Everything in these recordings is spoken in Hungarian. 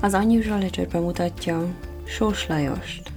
Az Unusual Ledger bemutatja Sós Lajost.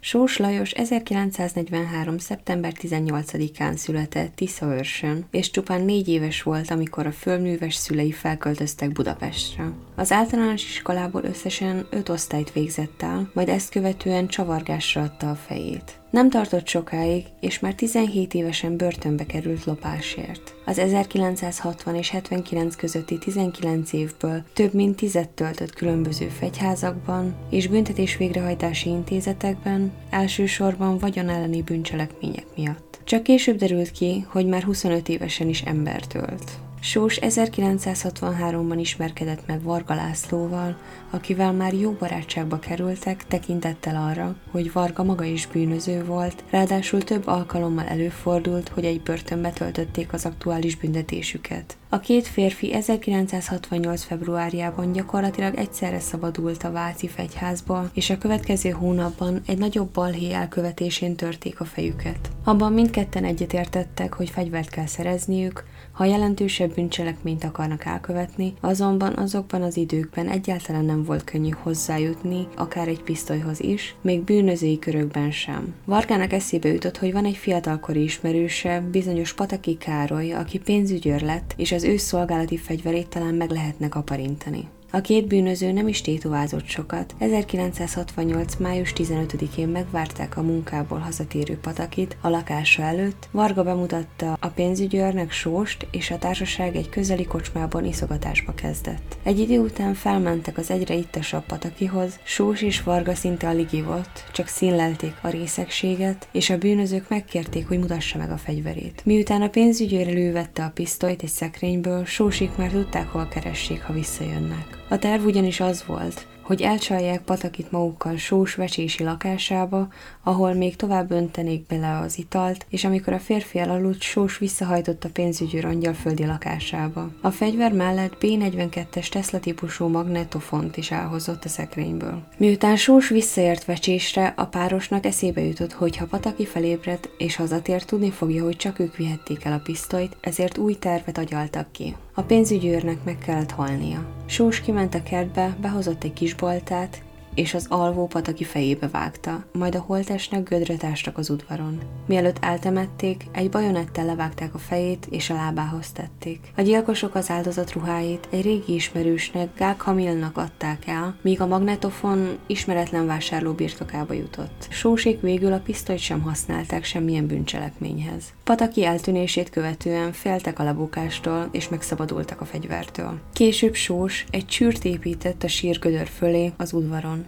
Sós Lajos 1943. szeptember 18-án született Tiszaörsön, és csupán négy éves volt, amikor a fölműves szülei felköltöztek Budapestre. Az általános iskolából összesen öt osztályt végzett el, majd ezt követően csavargásra adta a fejét. Nem tartott sokáig, és már 17 évesen börtönbe került lopásért. Az 1960 és 79 közötti 19 évből több mint tizet töltött különböző fegyházakban és büntetés végrehajtási intézetekben, elsősorban vagyon elleni bűncselekmények miatt. Csak később derült ki, hogy már 25 évesen is embert ölt. Sós 1963-ban ismerkedett meg Varga Lászlóval, akivel már jó barátságba kerültek, tekintettel arra, hogy Varga maga is bűnöző volt, ráadásul több alkalommal előfordult, hogy egy börtönbe töltötték az aktuális büntetésüket. A két férfi 1968. februárjában gyakorlatilag egyszerre szabadult a Váci fegyházból, és a következő hónapban egy nagyobb balhé elkövetésén törték a fejüket. Abban mindketten egyetértettek, hogy fegyvert kell szerezniük, ha jelentősebb bűncselekményt akarnak elkövetni, azonban azokban az időkben egyáltalán nem volt könnyű hozzájutni, akár egy pisztolyhoz is, még bűnözői körökben sem. Vargának eszébe jutott, hogy van egy fiatalkori ismerőse, bizonyos Pataki Károly, aki pénzügyőr lett, és az ő szolgálati fegyverét talán meg lehetnek aparintani. A két bűnöző nem is tétovázott sokat. 1968. május 15-én megvárták a munkából hazatérő Patakit a lakása előtt. Varga bemutatta a pénzügyőrnek sóst, és a társaság egy közeli kocsmában iszogatásba kezdett. Egy idő után felmentek az egyre ittasabb Patakihoz, Sós és Varga szinte alig ivott, csak színlelték a részegséget, és a bűnözők megkérték, hogy mutassa meg a fegyverét. Miután a pénzügyőr elővette a pisztolyt egy szekrényből, Sósik már tudták, hol keressék, ha visszajönnek. A terv ugyanis az volt, hogy elcsalják Patakit magukkal sós vecsési lakásába, ahol még tovább öntenék bele az italt, és amikor a férfi elaludt, sós visszahajtott a pénzügyőr angyalföldi lakásába. A fegyver mellett B-42-es Tesla típusú magnetofont is elhozott a szekrényből. Miután sós visszaért vecsésre, a párosnak eszébe jutott, hogy ha Pataki felébred és hazatért, tudni fogja, hogy csak ők vihették el a pisztolyt, ezért új tervet agyaltak ki. A pénzügyőrnek meg kellett halnia. Sós kiment a kertbe, behozott egy kis boltát, és az alvó pataki fejébe vágta, majd a holtesnek gödre tástak az udvaron. Mielőtt eltemették, egy bajonettel levágták a fejét és a lábához tették. A gyilkosok az áldozat ruháit egy régi ismerősnek, Gál Kamilnak adták el, míg a magnetofon ismeretlen vásárló birtokába jutott. Sósék végül a pisztolyt sem használták semmilyen bűncselekményhez. Pataki eltűnését követően féltek a lebukástól és megszabadultak a fegyvertől. Később Sós egy csűrt épített a sírgödör fölé az udvaron.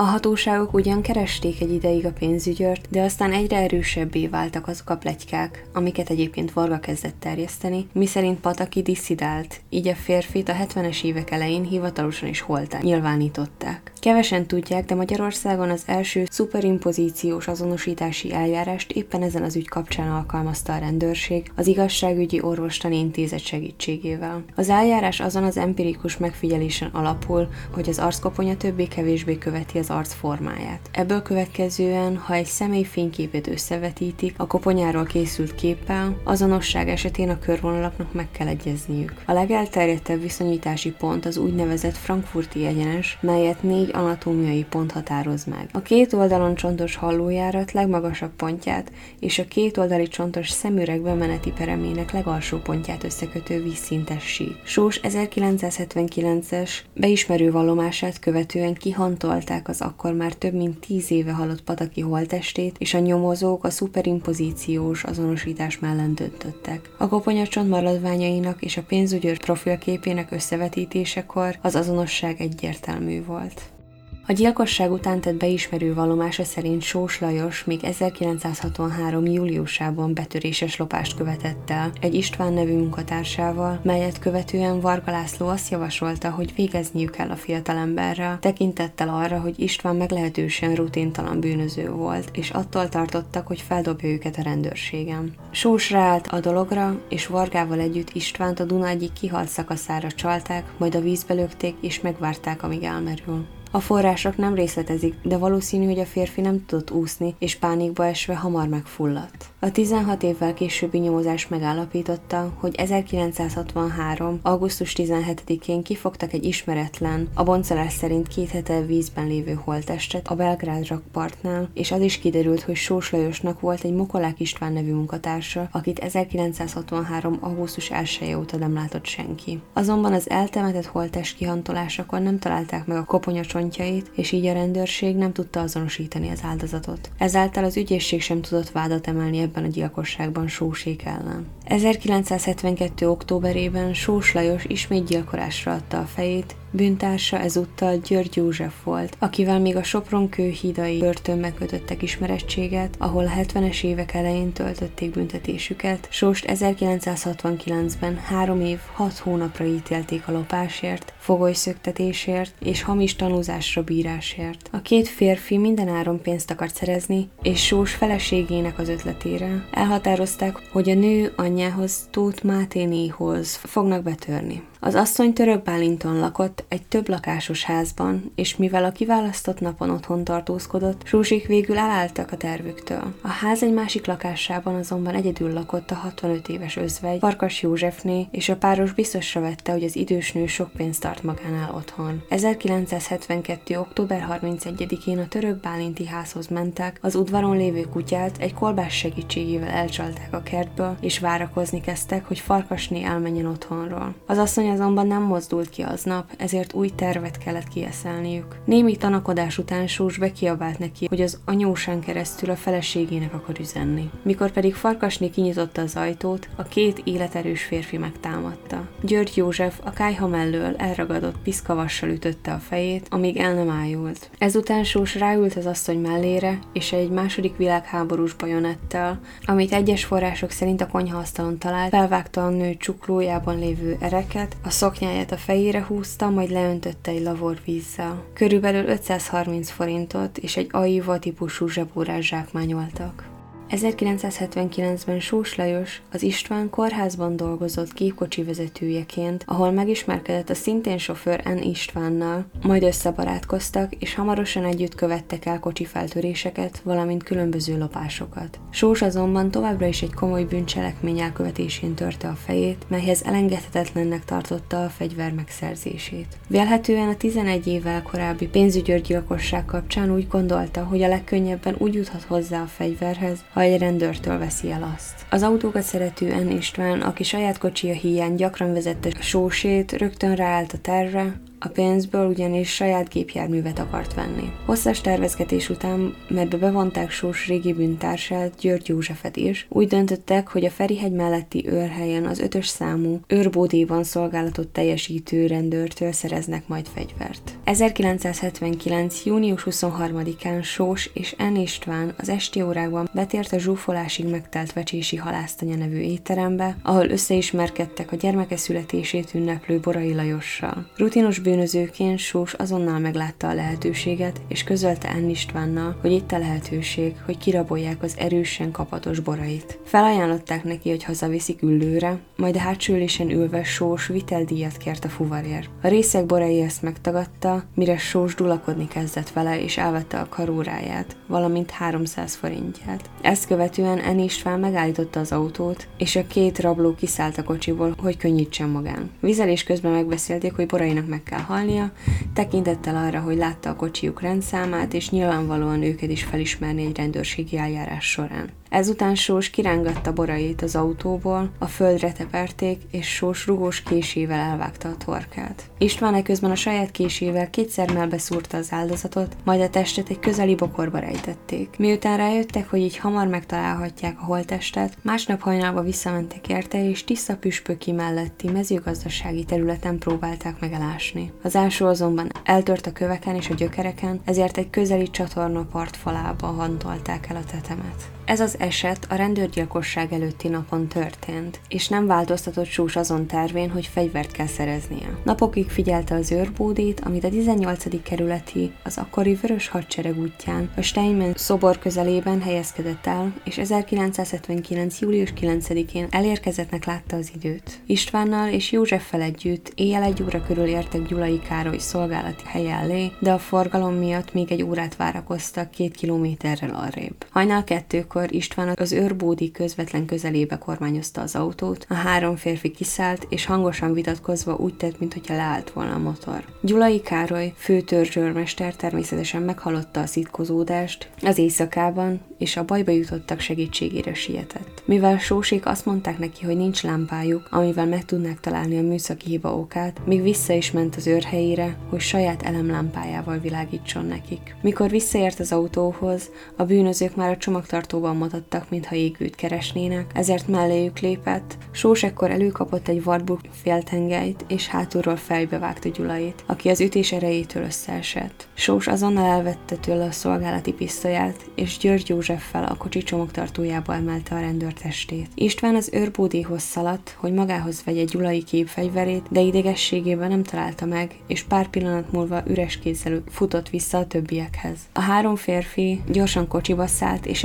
A hatóságok ugyan keresték egy ideig a pénzügyört, de aztán egyre erősebbé váltak azok a plegykák, amiket egyébként Varga kezdett terjeszteni, miszerint Pataki disszidált, így a férfit a 70-es évek elején hivatalosan is holtán nyilvánították. Kevesen tudják, de Magyarországon az első szuperimpozíciós azonosítási eljárást éppen ezen az ügy kapcsán alkalmazta a rendőrség az igazságügyi orvostani intézet segítségével. Az eljárás azon az empirikus megfigyelésen alapul, hogy az arckoponya többé-kevésbé követi az arc formáját. Ebből következően, ha egy személy fényképét összevetítik, a koponyáról készült képpel, azonosság esetén a körvonalaknak meg kell egyezniük. A legelterjedtebb viszonyítási pont az úgynevezett frankfurti egyenes, melyet négy anatómiai pont határoz meg. A két oldalon csontos hallójárat legmagasabb pontját és a két oldali csontos szemüreg bemeneti peremének legalsó pontját összekötő vízszintes sík. Sós 1979-es beismerő vallomását követően kihantolták az akkor már több mint tíz éve halott pataki holtestét, és a nyomozók a szuperimpozíciós azonosítás mellett döntöttek. A koponyacsont maradványainak és a pénzügyőr profilképének összevetítésekor az azonosság egyértelmű volt. A gyilkosság után tett beismerő vallomása szerint Sós Lajos még 1963. júliusában betöréses lopást követett el egy István nevű munkatársával, melyet követően Varga László azt javasolta, hogy végezniük kell a fiatalemberrel, tekintettel arra, hogy István meglehetősen rutintalan bűnöző volt, és attól tartottak, hogy feldobja őket a rendőrségen. Sós ráállt a dologra, és Vargával együtt Istvánt a Duna egyik kihalt szakaszára csalták, majd a vízbe lökték, és megvárták, amíg elmerül. A források nem részletezik, de valószínű, hogy a férfi nem tudott úszni, és pánikba esve hamar megfulladt. A 16 évvel későbbi nyomozás megállapította, hogy 1963. augusztus 17-én kifogtak egy ismeretlen, a boncolás szerint két hete vízben lévő holttestet a Belgrád rakpartnál, és az is kiderült, hogy Sós Lajosnak volt egy Mokolák István nevű munkatársa, akit 1963. augusztus 1 óta nem látott senki. Azonban az eltemetett holttest kihantolásakor nem találták meg a koponya csontjait, és így a rendőrség nem tudta azonosítani az áldozatot. Ezáltal az ügyészség sem tudott vádat emelni ebben a gyilkosságban Sósék ellen. 1972. októberében Sós Lajos ismét gyilkolásra adta a fejét, Bűntársa ezúttal György József volt, akivel még a Sopron kőhídai börtönbe kötöttek ismerettséget, ahol a 70-es évek elején töltötték büntetésüket. Sóst 1969-ben három év, hat hónapra ítélték a lopásért, fogolyszöktetésért és hamis tanúzásra bírásért. A két férfi minden áron pénzt akart szerezni, és Sós feleségének az ötletére elhatározták, hogy a nő anyjához, Tóth Máténéhoz fognak betörni. Az asszony török Bálinton lakott egy több lakásos házban, és mivel a kiválasztott napon otthon tartózkodott, Zsuzsik végül elálltak a tervüktől. A ház egy másik lakásában azonban egyedül lakott a 65 éves özvegy, Farkas Józsefné, és a páros biztosra vette, hogy az idős nő sok pénzt tart magánál otthon. 1972. október 31-én a török Bálinti házhoz mentek, az udvaron lévő kutyát egy kolbás segítségével elcsalták a kertből, és várakozni kezdtek, hogy Farkasné elmenjen otthonról. Az asszony asszony azonban nem mozdult ki aznap, ezért új tervet kellett kieszelniük. Némi tanakodás után Sós bekiabált neki, hogy az anyósán keresztül a feleségének akar üzenni. Mikor pedig Farkasné kinyitotta az ajtót, a két életerős férfi megtámadta. György József a kájha mellől elragadott piszkavassal ütötte a fejét, amíg el nem ájult. Ezután Sós ráült az asszony mellére, és egy második világháborús bajonettel, amit egyes források szerint a konyhaasztalon talált, felvágta a nő csuklójában lévő ereket, a szoknyáját a fejére húzta, majd leöntötte egy lavor vízzel. Körülbelül 530 forintot és egy aiva típusú zsebórás zsákmányoltak. 1979-ben Sós Lajos az István kórházban dolgozott gépkocsi vezetőjeként, ahol megismerkedett a szintén sofőr N. Istvánnal, majd összebarátkoztak, és hamarosan együtt követtek el kocsi feltöréseket, valamint különböző lopásokat. Sós azonban továbbra is egy komoly bűncselekmény elkövetésén törte a fejét, melyhez elengedhetetlennek tartotta a fegyver megszerzését. Vélhetően a 11 évvel korábbi pénzügyőrgyilkosság kapcsán úgy gondolta, hogy a legkönnyebben úgy juthat hozzá a fegyverhez, ha egy rendőrtől veszi el azt. Az autókat szerető N. István, aki saját kocsia hiány gyakran vezette sósét, rögtön ráállt a tervre, a pénzből ugyanis saját gépjárművet akart venni. Hosszas tervezgetés után, mert bevonták Sós régi bűntársát, György Józsefet is, úgy döntöttek, hogy a Ferihegy melletti őrhelyen az ötös számú őrbódéban szolgálatot teljesítő rendőrtől szereznek majd fegyvert. 1979. június 23-án Sós és N. István az esti órákban betért a zsúfolásig megtelt Vecsési halásztanya nevű étterembe, ahol összeismerkedtek a gyermeke születését ünneplő Borai Lajossal. Rutinos bűnözőként Sós azonnal meglátta a lehetőséget, és közölte Enn Istvánnal, hogy itt a lehetőség, hogy kirabolják az erősen kapatos borait. Felajánlották neki, hogy hazaviszik üllőre, majd a hátsó ülésen ülve Sós viteldíjat kért a fuvarér. A részek borai ezt megtagadta, mire Sós dulakodni kezdett vele, és elvette a karóráját, valamint 300 forintját. Ezt követően Enn István megállította az autót, és a két rabló kiszállt a kocsiból, hogy könnyítsen magán. Vizelés közben megbeszélték, hogy borainak meg kell kell halnia, tekintettel arra, hogy látta a kocsijuk rendszámát, és nyilvánvalóan őket is felismerni egy rendőrségi eljárás során. Ezután Sós kirángatta borait az autóból, a földre teperték, és Sós rugós késével elvágta a torkát. István közben a saját késével kétszer melbeszúrta az áldozatot, majd a testet egy közeli bokorba rejtették. Miután rájöttek, hogy így hamar megtalálhatják a holtestet, másnap hajnalba visszamentek érte, és tiszta püspöki melletti mezőgazdasági területen próbálták megelásni. Az ásó azonban eltört a köveken és a gyökereken, ezért egy közeli csatorna partfalába hantolták el a tetemet. Ez az eset a rendőrgyilkosság előtti napon történt, és nem változtatott Sós azon tervén, hogy fegyvert kell szereznie. Napokig figyelte az őrbódét, amit a 18. kerületi, az akkori vörös hadsereg útján, a Steinman szobor közelében helyezkedett el, és 1979. július 9-én elérkezettnek látta az időt. Istvánnal és Józseffel együtt éjjel egy óra körül értek Gyulai Károly szolgálati helye elé, de a forgalom miatt még egy órát várakoztak két kilométerrel arrébb. Hajnal kettőkor István az őrbódi közvetlen közelébe kormányozta az autót, a három férfi kiszállt, és hangosan vitatkozva úgy tett, mintha leállt volna a motor. Gyulai Károly, főtörzsőrmester természetesen meghallotta a szitkozódást az éjszakában, és a bajba jutottak segítségére sietett. Mivel sósék azt mondták neki, hogy nincs lámpájuk, amivel meg tudnák találni a műszaki hiba okát, még vissza is ment az őrhelyére, hogy saját elemlámpájával világítson nekik. Mikor visszaért az autóhoz, a bűnözők már a csomagtartóban mutattak, mintha égőt keresnének, ezért melléjük lépett. Sós ekkor előkapott egy varbuk féltengelyt, és hátulról fejbe vágta Gyulait, aki az ütés erejétől összeesett. Sós azonnal elvette tőle a szolgálati pisztolyát, és György Józseffel a kocsi csomagtartójába emelte a rendőrtestét. István az őrbódéhoz szaladt, hogy magához vegye Gyulai képfegyverét, de idegességében nem találta meg, és pár pillanat múlva üres kézzel futott vissza a többiekhez. A három férfi gyorsan kocsiba szállt, és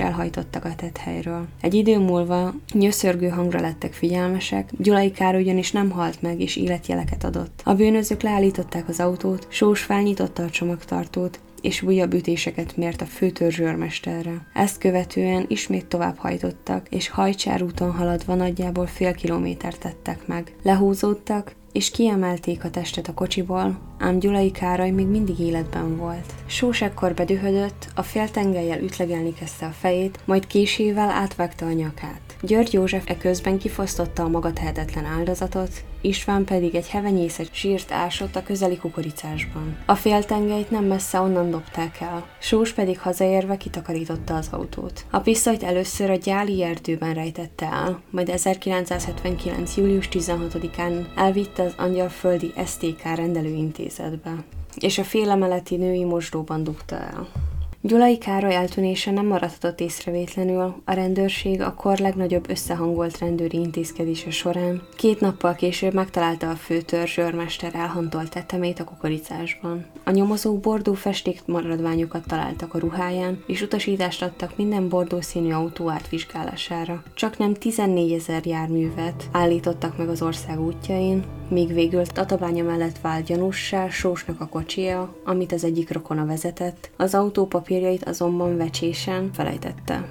elhajtottak a tethelyről. Egy idő múlva nyöszörgő hangra lettek figyelmesek, Gyulai Kár ugyanis nem halt meg, és életjeleket adott. A bűnözők leállították az autót, Sós felnyitotta a csomagtartót, és újabb ütéseket mért a főtörzsőrmesterre. Ezt követően ismét tovább hajtottak, és hajcsár úton haladva nagyjából fél kilométert tettek meg. Lehúzódtak, és kiemelték a testet a kocsiból, ám Gyulai Károly még mindig életben volt. Sós ekkor bedühödött, a féltengelyel ütlegelni kezdte a fejét, majd késével átvágta a nyakát. György József eközben kifosztotta a maga tehetetlen áldozatot, István pedig egy hevenyészet sírt ásott a közeli kukoricásban. A féltengelyt nem messze onnan dobták el, Sós pedig hazaérve kitakarította az autót. A pisztolyt először a gyáli erdőben rejtette el, majd 1979. július 16-án elvitte az Angyalföldi STK rendelőintézetbe, és a félemeleti női mosdóban dugta el. Gyulai Károly eltűnése nem maradhatott észrevétlenül, a rendőrség a kor legnagyobb összehangolt rendőri intézkedése során. Két nappal később megtalálta a főtörzs őrmester elhantolt tetemét a kukoricásban. A nyomozók bordó festék maradványokat találtak a ruháján, és utasítást adtak minden bordó színű autó átvizsgálására. Csak nem 14 ezer járművet állítottak meg az ország útjain, míg végül Tatabánya mellett vált gyanússá Sósnak a kocsia, amit az egyik rokona vezetett, az autó papírjait azonban vecsésen felejtette.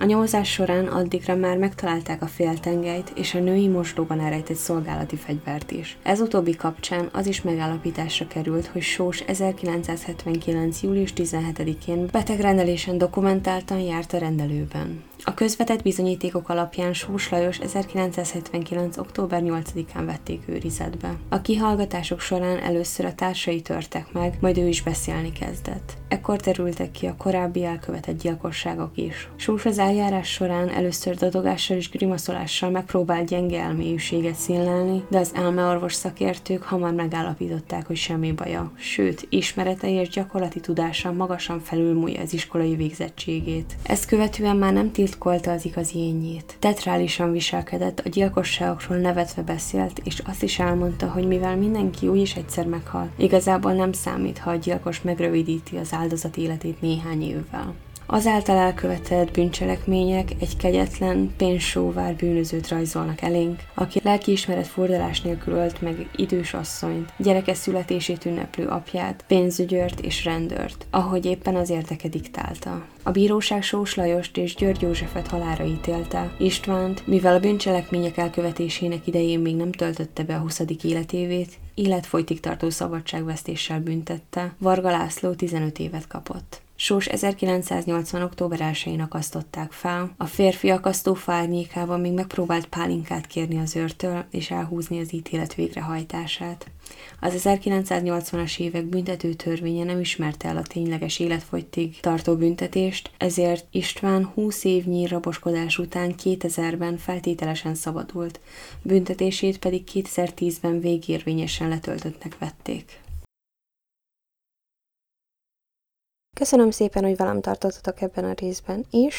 A nyomozás során addigra már megtalálták a féltengelyt és a női mosdóban elrejtett szolgálati fegyvert is. Ez utóbbi kapcsán az is megállapításra került, hogy Sós 1979. július 17-én betegrendelésen dokumentáltan járt a rendelőben. A közvetett bizonyítékok alapján Sós Lajos 1979. október 8-án vették őrizetbe. A kihallgatások során először a társai törtek meg, majd ő is beszélni kezdett. Ekkor terültek ki a korábbi elkövetett gyilkosságok is. Sós az eljárás során először dadogással és grimaszolással megpróbált gyenge elmélyűséget színlelni, de az elmeorvos szakértők hamar megállapították, hogy semmi baja, sőt, ismeretei és gyakorlati tudása magasan felülmúlja az iskolai végzettségét. Ezt követően már nem titkolta az igazi énjét. Tetrálisan viselkedett, a gyilkosságokról nevetve beszélt, és azt is elmondta, hogy mivel mindenki úgyis egyszer meghal, igazából nem számít, ha a gyilkos megrövidíti az áldozat életét néhány évvel. Azáltal elkövetett bűncselekmények egy kegyetlen, pénzsóvár bűnözőt rajzolnak elénk, aki lelkiismeret fordulás nélkül ölt meg idős asszonyt, gyereke születését ünneplő apját, pénzügyört és rendőrt, ahogy éppen az érdeke diktálta. A bíróság Sós Lajost és György Józsefet halára ítélte, Istvánt, mivel a bűncselekmények elkövetésének idején még nem töltötte be a 20. életévét, életfolytig tartó szabadságvesztéssel büntette, Varga László 15 évet kapott. Sós 1980. október 1-én akasztották fel. A férfi akasztó árnyékában még megpróbált pálinkát kérni az őrtől és elhúzni az ítélet végrehajtását. Az 1980-as évek büntető törvénye nem ismerte el a tényleges életfogytig tartó büntetést, ezért István 20 évnyi raboskodás után 2000-ben feltételesen szabadult, büntetését pedig 2010-ben végérvényesen letöltöttnek vették. Köszönöm szépen, hogy velem tartottatok ebben a részben is.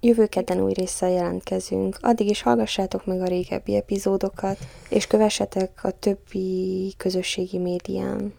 Jövő kedden új résszel jelentkezünk. Addig is hallgassátok meg a régebbi epizódokat, és kövessetek a többi közösségi médián.